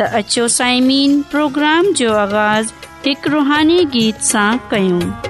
त अचो پروگرام جو जो आवाज़ु हिकु रुहानी गीत सां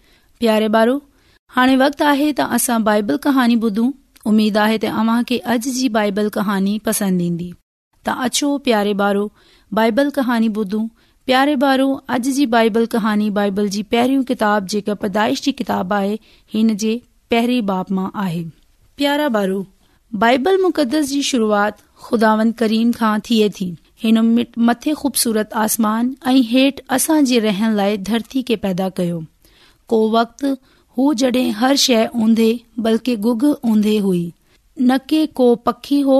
प्यारे ॿारो हाणे वक़्तु आहे त असां बाइबल कहानी ॿुधूं उमेद आहे त अव्हां खे अॼु जी बाइबल कहाणी पसंदि ईंदी त अचो प्यारे ॿारो बाइबल कहानी ॿुधूं प्यारे ॿारो अॼु जी बाइबल कहानी बाइबल जी पहिरियों किताब जेका पैदाइश जी किताब आहे हिन जे पहिरें बाप मां आहे प्यारा ॿारो बाइबल मुक़दस जी शुरूआत खुदावन करीम खां थिए थी हिन मथे खूबसूरत आसमान ऐं हेठि असां जे रहण लाइ धरती खे पैदा कयो को वक्तु हू जॾहिं हर शइ ऊंदहि बल्कि गुग ऊंधी हुई न के को पखी हो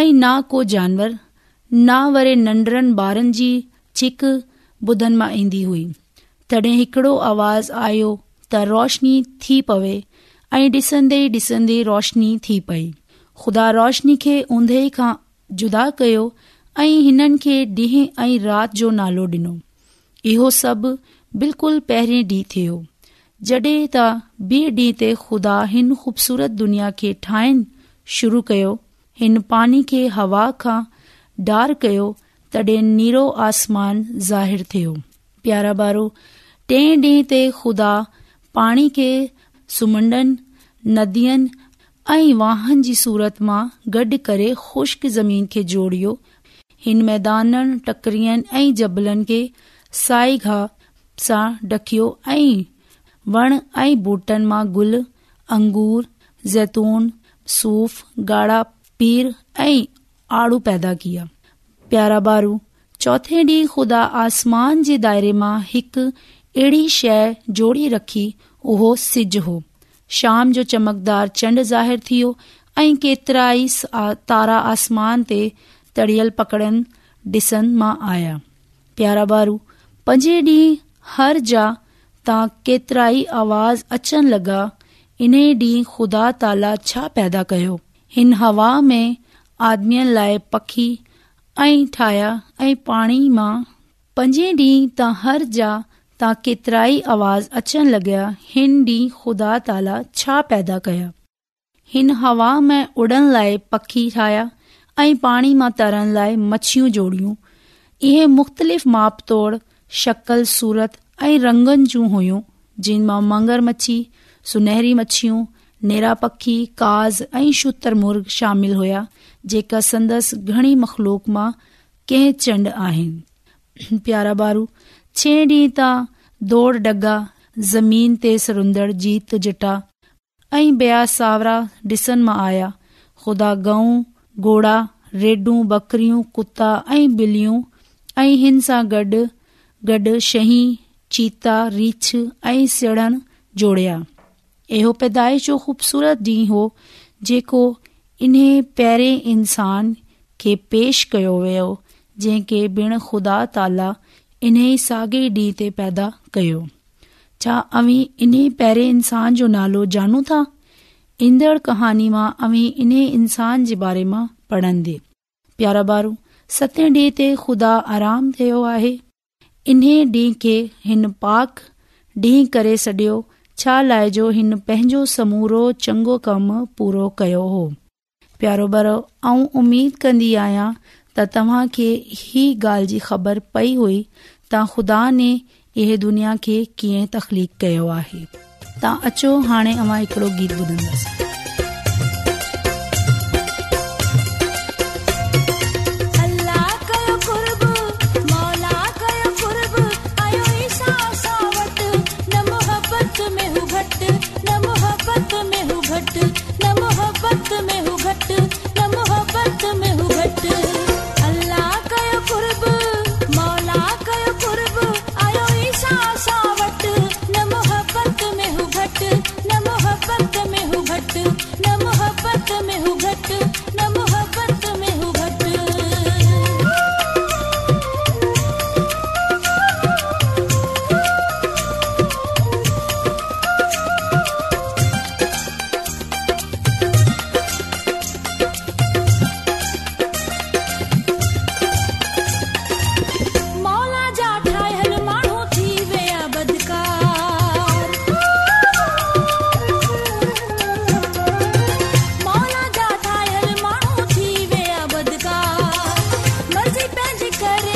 ऐं न को जानवर न वरी नंढड़नि ॿारनि जी छिक बुधन मां ईंदी हुई तॾहिं हिकड़ो आवाज़ आयो त रोशनी थी पवे ऐं ॾिसंदे ॾिसंदे रोशनी थी पई खुदा रोशनी खे उंद खां जुदा कयो ऐं हिननि खे ॾींहं ऐं राति जो नालो डि॒नो इहो सभु बिल्कुलु पहिरें ॾींहुं थियो जॾहिं त ॿिए ॾींहं ते खुदा हिन ख़ूबसूरत दुनिया खे ठाहिण शुरू कयो हिन पानी खे हवा खां डार कयो तॾहिं नीरो आसमान ज़ाहिर थियो प्यारा ॿारो टे ॾींहं ते खुदा पाणी खे सुमन नदियुनि ऐं वाहन जी सूरत मां गॾु करे खुश्क ज़मीन खे जोड़ियो हिन मैदाननि टकरियनि ऐं जबलनि खे साई घा सां डकियो ऐं वण ऐं बुटन मां गुल अंगूर जैतून सूफ गाड़ा आड़ू पैदा कया प्यारा बारू चोथे डी ख़ुदा आसमान अहिड़ी शइ जोड़ी रखी उहो सिज हो शाम जो चमकदार चंड ज़ाहिरु थियो ऐं केतिराई तारा आसमान ते तड़ियल पकड़न डिसन मां आया प्यारा बारू पंजे डी हर जा तां केतरा آواز आवाज़ لگا लॻा इन्हे خدا खुदा ताला छा पैदा कयो हिन हवा में لائے लाए पखी ऐ ठाहिया ऐं पाणी मां पंजे تا त हर जा तां آواز اچن आवाज़ ہن लॻा हिन डी खुदा ताला छा पैदा कया हिन हवा में उडन लाए पखी ठाहिया ऐं पाणी मां तरण लाए मच्छियूं जोड़ियूं इहे मुख़्तलिफ़ माप तोड़ शकल सूरत ऐं रंगनि जूं हुइयूं जिन मां मंगर मछी सुनहरी मछियूं नेरा पखी काज़ ऐं शुतर मुर्ग शामिल हुया जेका संदस घणी मखलूक मां कंड आहिनि प्यारा बारू छे डी ता दोड़ डगा ज़मीन ते सरंदड़ जीत जटा ऐं बया सावरा डि॒सन मां आया खुदा गऊं घोड़ा रेडू बकरियूं कुता ऐं बिलियूं ऐं हिन सां गॾु गॾु शही चीता रीछ ऐं सिड़न जोड़िया इहो पैदाइश जो खूबसूरत ॾींहुं हो जेको इन्हे पहिरें इंसान खे पेश कयो वियो जंहिंखे बिण खुदा ताला इन ई साॻिए ॾींहं ते पैदा कयो छा अवी इन्हे पहिरें इंसान जो नालो जानू था ईंदड़ कहानी मां अवी इन्हे इंसान जे बारे मां पढ़ंदे प्यारा बारू सते ॾींहं ते खुदा आराम थियो आहे इन्हे डींहुं खे हिन पाक ॾींहुं करे सडि॒यो छा जो हिन पंहिंजो समूरो चङो कमु पूरो कयो हो प्यारो भरो ऐं उमीद कन्दी आहियां त तव्हां खे हीअ ॻाल्हि जी ख़बर पई हुई त ख़ुदा ने इहे दुनिया खे कीअं तख़्लीक़ाणे हिकिड़ो गीत ॿुधंदसि करे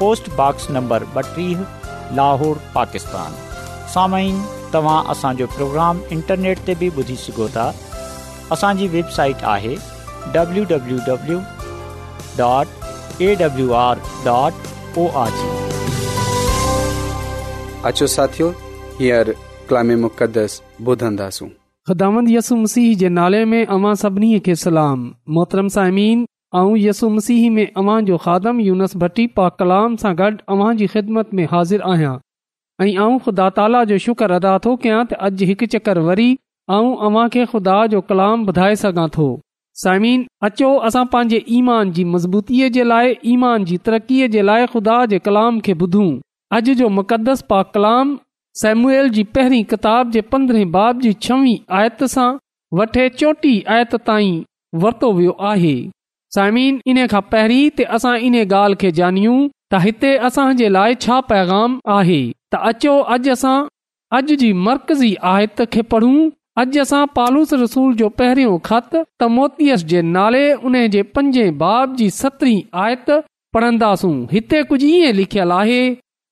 post box number 32 Lahore Pakistan سامعين توا اسا جو پروگرام انٹرنیٹ تے بھی بودھی سکو تا اسا جي ويب سائيٽ آهي www.awr.org اچو ساتيو هيئر کلام مقدس ٻڌنداسون خدامت يسوع مسیح جي نال ۾ ऐं यसु मसीह में अव्हां जो खादम यूनस भट्टी पा कलाम सां गॾु अव्हां जी ख़िदमत में हाज़िर आहियां ऐं खुदा ताला जो शुक्र अदा थो कयां त अॼु हिकु चकर वरी मां अव्हां खे खु़दा जो कलाम ॿुधाए सघां थो साइमिन अचो असां पंहिंजे ईमान जी मज़बूतीअ जे लाइ ईमान जी तरक़ीअ जे लाइ खु़दा जे कलाम खे ॿुधूं अॼु जो मुक़दस पा कलाम सेमुएल जी पहिरीं किताब जे पंद्रहें बाब जी छवीं आयत सां वठे चोटी आयत ताईं वरितो वियो आहे साइमिन इन खां पहिरीं असां इन ॻाल्हि खे जानियूं त हिते असांजे लाइ छा पैगाम आहे त अचो अॼु असां अॼु जी मर्कज़ी आयत खे पढ़ूं अॼु असां पालूस रसूल जो पहरियों ख़त त मोतीअ जे नाले उन जे पंज बाब जी सतरी आयत पासूं हिते कुझु इएं लिखियल आहे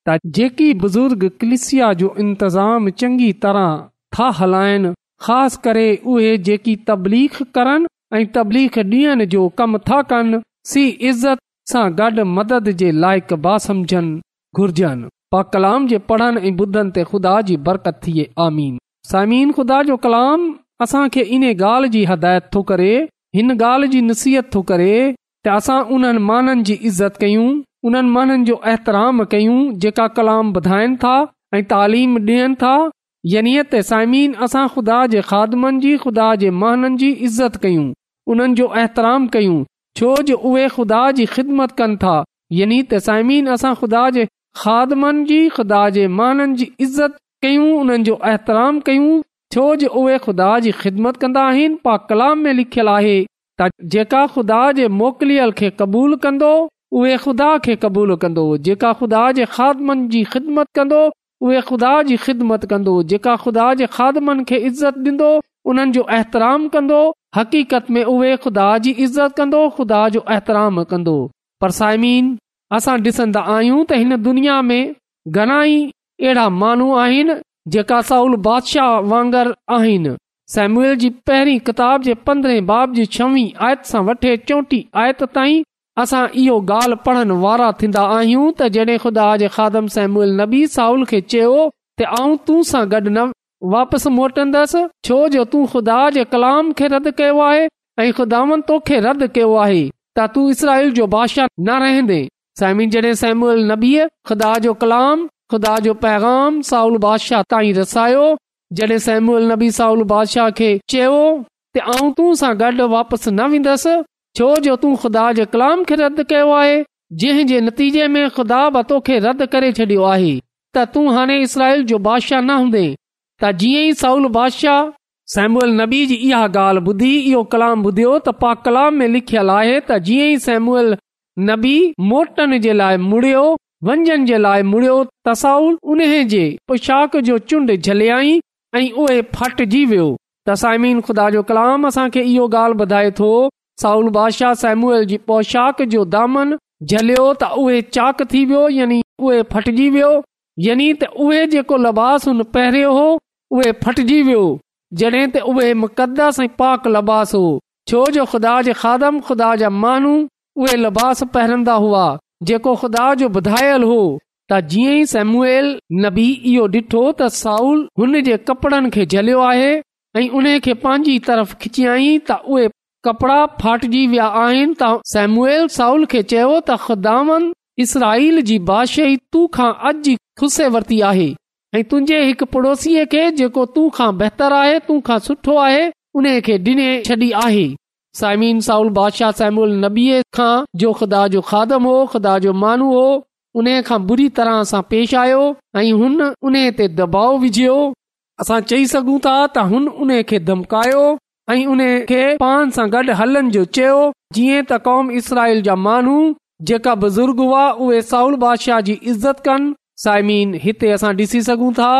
त जेकी बुज़ुर्ग कलिसिया जो इंतज़ाम चङी तरह था हलाइनि ख़ासि करे उहे जेकी तबलीख कनि ऐं तबलीख ॾियण जो कम था कनि सी इज़त सां गॾु मदद जे बा बासम घुर्जनि पा कलाम जे पढ़नि ऐं ॿुधनि ते ख़ुदा जी बरकत थिए आमीन सामीन ख़ुदा जो कलाम असां खे इन ॻाल्हि जी हिदायत थो करे हिन ॻाल्हि जी नसीहत थो करे त असां उन्हनि माननि जी इज़त कयूं उन्हनि माननि जो एतराम कयूं जेका कलाम ॿुधाइनि था ऐं तालीम ॾियनि था यनिअ त साइमीन असां ख़ुदा जे ख़ादमनि जी ख़ुदा जे माननि जी इज़त कयूं उन्हनि जो अहतराम कयूं छो जो उहे ख़ुदा जी ख़िदमत कनि था यानी त साइमीन असां ख़ुदा जे खादमनि जी ख़ुदा जे माननि जी इज़त कयूं उन्हनि जो अहतराम कयूं छो जो उहे ख़ुदा जी ख़िदमत कंदा आहिनि पा कलाम में लिखियलु आहे जेका ख़ुदा जे मोकिलियल खे क़बूल कंदो उहे ख़ुदा खे क़बूल कंदो जेका ख़ुदा जे खादमनि जी ख़िदमत कंदो उहे ख़ुदा जी ख़िदमत कंदो जेका ख़ुदा जे खादमनि खे इज़त ॾींदो उन्हनि जो एतिराम कंदो हक़ीक़त में उहे ख़ुदा जी इज़त कंदो ख़ुदा जो अहतराम कंदो पर साइमीन असां ॾिसंदा आहियूं त हिन दुनिया में घणाई अहिड़ा माण्हू आहिनि जेका साउल बादशाह वांगर आहिनि सेम्यूल जी पहिरीं किताब जे पंद्रहें बाब जी छवी आयत सां वठे चोटी आयत ताईं असां इहो ॻाल्हि पढ़ण वारा थींदा आहियूं त जॾहिं ख़ुदा जे खादम सेम्यल नबी साउल खे चयो त आऊं तूं सां गॾु न वापसि मोटंदसि छो जो तू ख़ुदा जे कलाम खे रद्द कयो आहे ऐं ख़ुदा रद्द कयो आहे त तू इसरा बादशाह न रहंदे सेमूल ख़ुदा जो कलाम ख़ुदा जो पैगाम साउल बादशाह ताईं रसायो जॾहिं सेमूल नबी साउल बादशाह खे चयो ते आऊं तूं सां गॾु वापसि न वेंदसि छो जो तू ख़ुदा जे कलाम खे रद्द कयो आहे जंहिंजे नतीजे में ख़ुदा तोखे रद्द करे छॾियो आहे त तूं हाणे इसराइल जो बादशाह न हूंदे त जीअं ई साउल बादशाह सेमूल नबी जी इहा ॻाल्हि ॿुधी इहो कलाम ॿुधियो त पा कलाम लिखियल आहे त जीअं ई सेमूल नबी मुड़ियो वंझनि जे लाइ मुड़ियो त साउल उनशाक जो चुंड झलियाई ऐं उहे फटिजी वियो त साइमीन खुदा जो कलाम असांखे इहो ॻाल्हि ॿुधाए थो साउल बादशाह सेमूल जी पोशाक जो दामन झलियो त उहे चाक थी वियो यानी उहे फटिजी वियो यानी त उहे जेको लबास उन पहिरियों हो उहे फटिजी वियो जॾहिं त उहे मुक़दस ऐं पाक लबास हो छो जो ख़ुदा खादम ख़ुदा जा माण्हू उहे लबास पहरंदा हुआ जेको ख़ुदा जो बुधायल हो त जीअं ई सेमुएल नबी इहो डि॒ठो त साउल हुन जे कपड़नि खे झलियो आहे ऐं उन खे पंहिंजी तरफ़ खिचियई त उहे कपड़ा फाटजी विया आहिनि त सेमुएल साउल खे चयो त ख़ुदान इसराईल जी बादशाही तू खां अॼु खुसे ख़ुस्े वरती आहे ऐं तुंहिंजे हिकु पड़ोसीअ खे जेको तू खां बहितर आहे तू खां सुठो आहे उन खे डि॒ने छॾी आहे साइमीन साउल बादशाह साइम उल नबी खां जो ख़ुदा जो खादम हो ख़ुदा जो मानू हो उन खां बुरी तरह सां पेश आयो ऐं हुन उन ते दबाव विझियो असां चई सघूं था त हुन उन खे धमकायो ऐं उन खे पान सां गॾु हलण जो चयो जीअं त कौम इसराइल जा माण्हू जेका बुज़ुर्ग हुआ उहे साउल बादशाह जी इज़त कनि साइमीन हिते असां ॾिसी सघूं था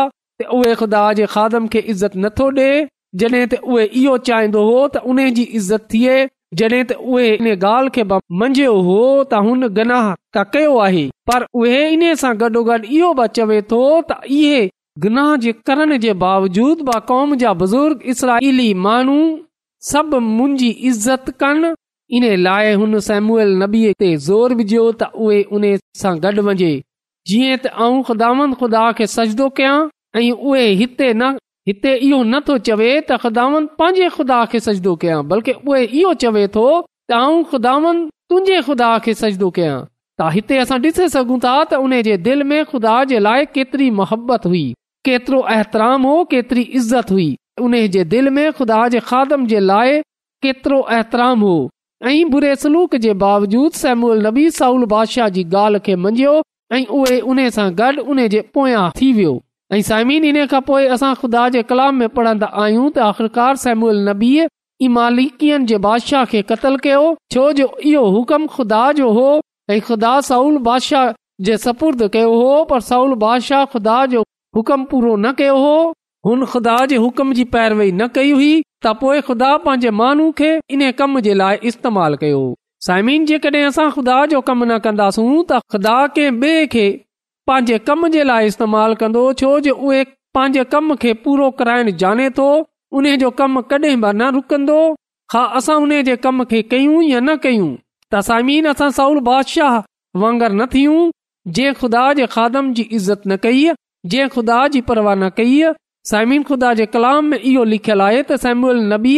त उहे ख़ुदा जे खादम खे इज़त नथो ॾे जॾहिं त उहे इहो चाहींदो हो त उन्हीअ जी इज़त थिए जॾहिं त उहे इन ॻाल्हि खे मंझियो हो त हुन गनाह त कयो आहे पर उहे इन सां गॾो गड़ इहो चवे थो त इहे गनाह जे करण जे बावजूद बि क़ौम जा बुज़ुर्ग इसराईली माण्हू सभु मुंजी इज़त कनि इन लाइ हुन सेमूल नबीअ ते ज़ोर विझो त उहे उन सां गॾु वञे जीअं त आऊं खुदावन ख़ुदा खे सजदो कयां ऐं उहे इहो नथो चवे त खुदावन पंहिंजे खुदा खे सजदो कयां बल्कि उहे इहो चवे थो त आउं खुदावन तुंहिंजे ख़ुदा खे सजदो कयां जे दिलि में खुदा जे लाइ केतिरी मोहबत हुई केतिरो अहतराम हो केतिरी इज़त हुई उन जे दिलि में ख़ुदा जे खादम जे लाइ केतिरो एतराम हो ऐं बुरे सलूक जे बावजूद सैमूअल नबी साउल बादशाह जी ॻाल्हि खे मंझियो ऐं उहे उन सां गॾु उन जे पोयां थी वियो ऐं साइमीन खां पोइ असां ख़ुदा जे कलाम में पढ़ंदा आहियूं त आख़िरकार बादशाह खे छो जो इहो हुकुम ख़ुदा जो हो ऐं ख़ुदा साउल बादशाह जे सपुर्द कयो हो पर साउल बादशाह ख़ुदा जो हुकुम पूरो न कयो हो हुन ख़ुदा जे हुकम जी पैरवई न कई हुई त पोएं ख़ुदा पंहिंजे माण्हू खे इन कम जे लाइ इस्तेमाल कयो साइमिन जेकॾहिं असां ख़ुदा जो कमु न कंदासूं त ख़ुदा कंहिं ॿिए खे पंहिंजे कम जे लाइ इस्तेमाल कंदो छो जे उहे पंहिंजे कम खे पूरो कराइण जाने थो उन जो कम कॾहिं असां उन जे कम खे त साइमिन असां साउल बादशाह वांगर न थियूं जंहिं ख़ुदा जे खादम जी इज़त न कई जंहिं ख़ुदा जी परवाह न कई साइमिन ख़ुदा जे कलाम में इहो लिखियल आहे त नबी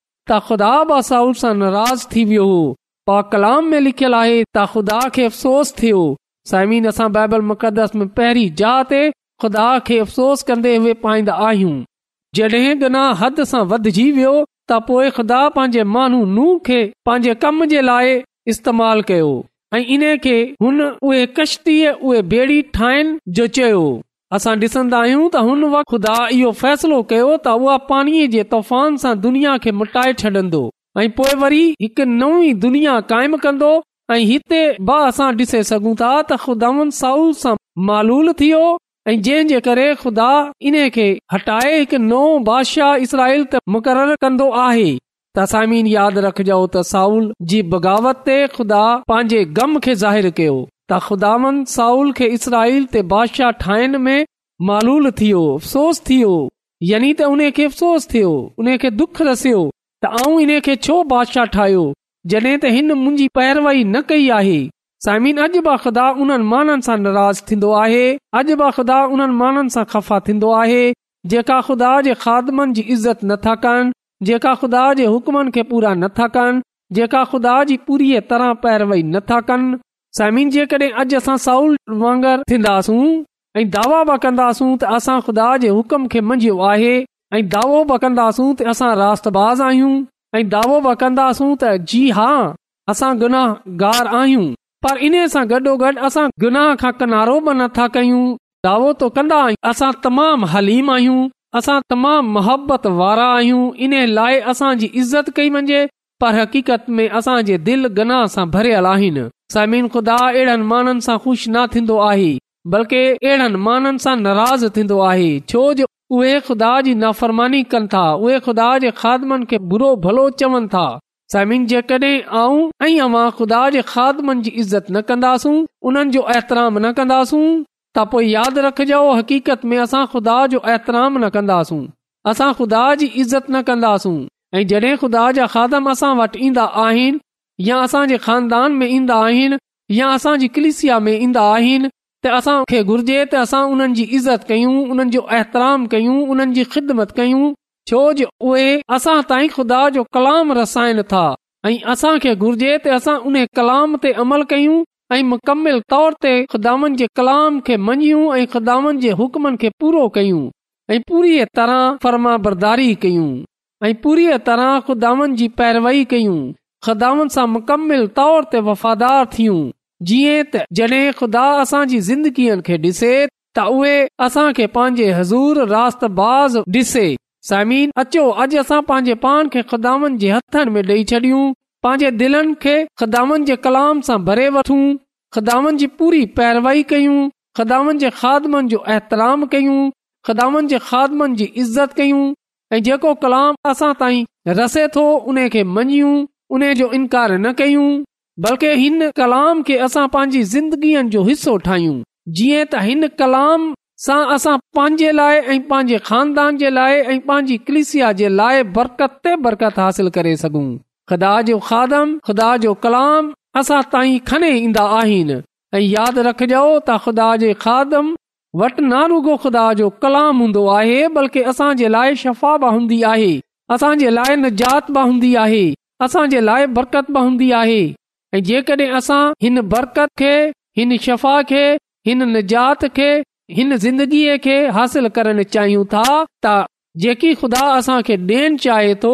नाराज़ थी वियो हो कलाम में लिखियलु आहे ख़ुदा खे अफ़सोस कंदे पाईंदा आहियूं त पोए ख़ुदा पंहिंजे माण्हू नूह खे पंहिंजे कम जे लाइ इस्तेमाल कयो ऐं इन खे हुन चयो असां ॾिसंदा आहियूं त हुन वक़्तु ख़ुदा इहो फ़ैसिलो कयो त उहा पाणीअ जे तूफ़ान सां दुनिया खे मटाए छॾंदो ऐं पोए वरी हिकु नवी दुनिया क़ाइमु कंदो ऐं हिते ख़ुदान साउल सां मालूल थियो ऐं जंहिंजे करे ख़ुदा इन खे हटाए हिकु नओ बादशाह इसराइल त मुक़ररु कंदो आहे त सामीन यादि रखजो त साउल जी बग़ावत ते खुदा पंहिंजे ग़म खे ज़ाहिरु कयो त ख़ुदान साउल खे इसराईल ते बादशाह ठाहिण में मालूल थियो अफ़सोस थियो यानी त उन खे अफ़सोस थियो उन खे दुख रसियो त आऊं इन खे छो बादशाह ठाहियो जॾहिं त हिन मुंहिंजी पैरवई न कई आहे साइमिन अॼु बख़ा उन्हनि माननि सां नाराज़ थींदो आहे अॼु बख़ुदा उन्हनि माण्हुनि सां खफ़ा थींदो आहे जेका ख़ुदा जे ख़ादमनि जी इज़त नथा कनि जेका ख़ुदा जे हुक्मनि खे पूरा नथा कनि जेका ख़ुदा जी पूरी तरह पैरवई नथा कनि समीन जेकॾहिं अॼु असां साउल वांगर थींदासूं ऐं दावा बि कन्दासू त असां ख़ुदा जे हुकम खे मंझियो आहे ऐं दावो बि कंदासूं ऐं दावो बि कंदासूं त जी हा असां गुनाहगार आहियूं पर इन सां गॾो गॾु असां गुनाह खां किनारो बि नथा कयूं दावो तो कंदा आहियूं असां तमामु हलीम आहियूं असां तमाम मोहबत वारा आहियूं इन लाइ असांजी इज़त कई वञे पर हक़ीक़त में असांजे दिल गुनाह सां भरियल आहिनि समीन खुदा अहिड़नि माननि सां ख़ुशि न थींदो आहे बल्कि अहिड़नि माननि सां नाराज़ थींदो आहे छो जो उहे खुदा जी नाफ़रमानी कनि था खुदा बुरो भलो चवनि था जेके आऊं ऐं इज़त न कन्दा उन्हनि जो ऐतराम न कंदासूं त पो यादि रखजो हक़ीक़त में असां ख़ुदा जो एतिराम न कंदासूं असां ख़ुदा जी इज़त न कंदासूं ऐं जडे खुदा जा खाधा असां वटि ईंदा आहिनि या असांजे ख़ानदान में ईंदा आहिनि या असांजे कलिसिया में ईंदा आहिनि त असांखे घुर्जे त असां उन्हनि जी इज़त कयूं उन्हनि जो अहतराम कयूं उन्हनि जी ख़िदमत कयूं छो जो उहे असां ताईं खुदा जो कलाम रसाइनि था ऐं असां खे घुर्जे त असां उन कलाम ते अमल कयूं ऐं मुकमिल तौर ते ख़ुदान जे कलाम खे मञियूं ऐं ख़ुदानि जे हुक्मनि खे पूरो कयूं ऐं पूरी तरह फर्मा बरदारी कयूं ऐं पूरी तरह ख़ुदानि जी पैरवई कयूं खदावनि सां मुकमिल तौर ते वफ़ादार थियूं जीअं त जॾहिं खुदा असांजी ज़िंदगीअ खे ॾिसे त उहे असांखे पंहिंजे हज़ूर बाज़ समीन अचो पंहिंजे पाण खे खुदान जे ॾेई छॾियूं पंहिंजे दिलनि खे खदामन जे कलाम सां भरे वठूं खदामन जी पूरी पैरवाई पैरवाइदान जे खादमनि जो एतराम कयूं खिदान जे खादमनि जी इज़त कयूं ऐं जेको कलाम असां ताईं रसे थो उन खे मञियूं उन जो इनकार न कयूं बल्कि हिन कलाम खे असां पंहिंजी ज़िंदगीअ जो हिसो ठाहियूं जीअं त हिन कलाम सां असां पंहिंजे लाइ ऐं पंहिंजे खानदान जे लाइ ऐं पंहिंजी कलिसिया जे लाइ बरकत ते बरकत हासिल करे सघूं ख़ुदा जो खादम खुदा जो कलाम असां ताईं खणे ईंदा आहिनि ऐं यादि रखजो त ख़ुदा जे खादम वटि रुगो ख़ुदा जो कलाम हूंदो आहे बल्कि असां जे लाइ शफ़ा बि हूंदी आहे असां जे लाइ नजात बि हूंदी आहे असांजे लाइ बरकत बि हूंदी आहे ऐं जेकॾहिं असां हिन बरकत खे हिन शफ़ा खे हिन निजात खे हिन ज़िंदगीअ खे हासिल करणु चाहियूं था त जेकी ख़ुदा असांखे ॾियण चाहे थो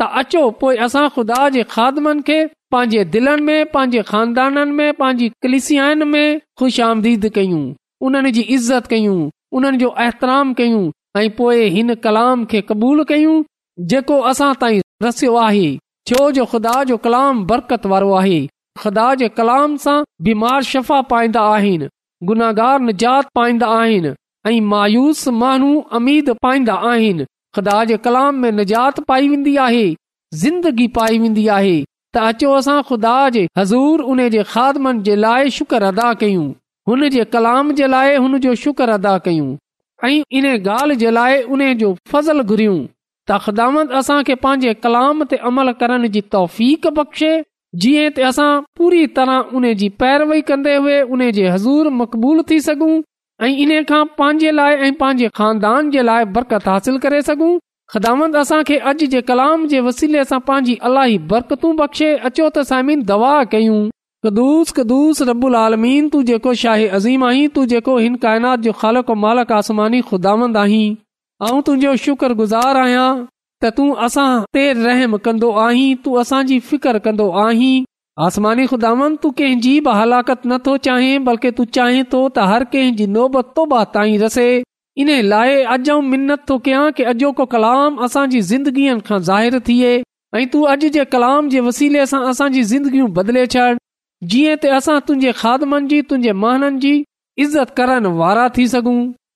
त अचो पोइ असां खुदा जे ख़ादमनि खे पंहिंजे दिलनि में पंहिंजे खानदाननि में पंहिंजी कलिसियान में ख़ुश आमदीद कयूं उन्हनि जी इज़त कयूं उन्हनि जो एहतराम कयूं ऐं पोइ हिन कलाम खे क़बूलु कयूं जेको असां ताईं रसियो आहे छो जो ख़ुदा जो कलाम बरकत वारो आहे ख़ुदा जे कलाम सां बीमार शफ़ा पाईंदा आहिनि गुनाहगार निजात पाईंदा आहिनि ऐं मायूस माण्हू अमीद पाईंदा आहिनि ख़ुदा जे कलाम में निजात पाई वेंदी आहे ज़िंदगी पाई वेंदी आहे त अचो असां खुदा जे हज़ूर उन जे खादमनि जे लाइ शुक्र अदा कयूं हुन जे कलाम जे लाइ हुन जो शुख अदा कयूं ऐं इन ॻाल्हि जे लाइ उन जो फज़ल घुरियूं त ख़िदामंत असांखे पंहिंजे कलाम ते अमल करण जी तौफ़ बख़्शे जीअं ते असां पूरी तरह उन जी पैरवई कंदे हुए उन जे हज़ूर मक़बूल थी सघूं ऐं इन खां पंहिंजे लाइ ऐं पंहिंजे खानदान जे लाइ बरकत हासिल करे सघूं ख़िदामंद असां खे अॼु जे कलाम जे वसीले सां पंहिंजी अलाई बरकतू बख़्शे अचो त सामिन दवा कयूं रबुल आलमीन तू जेको शाहे अज़ीम आहीं तू जेको हिन काइनात जो ख़ालक मालक आसमानी ख़ुदामंद आहीं ऐं तुंहिंजो शुक्रगुज़ार आहियां त तूं असां ते रहम कंदो आहीं तू असांजी फिकर कंदो आहीं आसमानी ख़ुदा तूं कंहिंजी बि हलाकत नथो चाहे बल्कि तूं चाहीं थो त हर कंहिं जी नोबत तौबा ताईं रसे इन लाइ अॼु आऊं मिनत थो कयां कि अॼोको कलाम असांजी ज़िंदगीअ खां ज़ाहिरु थिए ऐं तू अॼु जे कलाम जे वसीले सां असांजी ज़िंदगियूं बदिले छॾ जीअं त असां तुंहिंजे खादमनि जी तुंहिंजे महननि जी इज़त करण वारा थी सघूं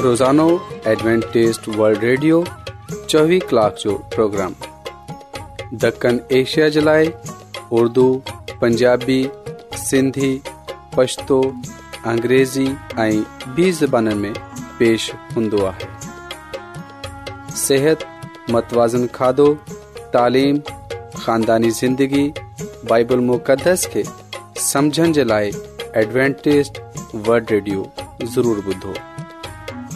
रोज़ानो एडवेंटेस वल्ड रेडियो 24 کلاک جو प्रोग्राम دکن एशिया جلائے اردو उर्दू पंजाबी सिंधी पछतो अंग्रेज़ी ऐं बि ज़बाननि में पेश हूंदो आहे सिहत मतवाज़न खाधो तालीम खानदानी ज़िंदगी बाइबल मुक़दस खे समुझण जे लाइ एडवेंटेज़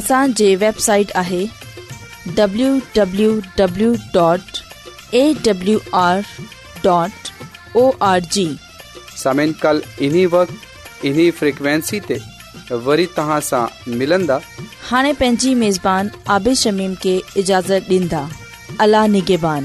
असांजी वेबसाइट आहे पंहिंजी मेज़बान आबिशमीम खे اجازت ॾींदा अला نگہبان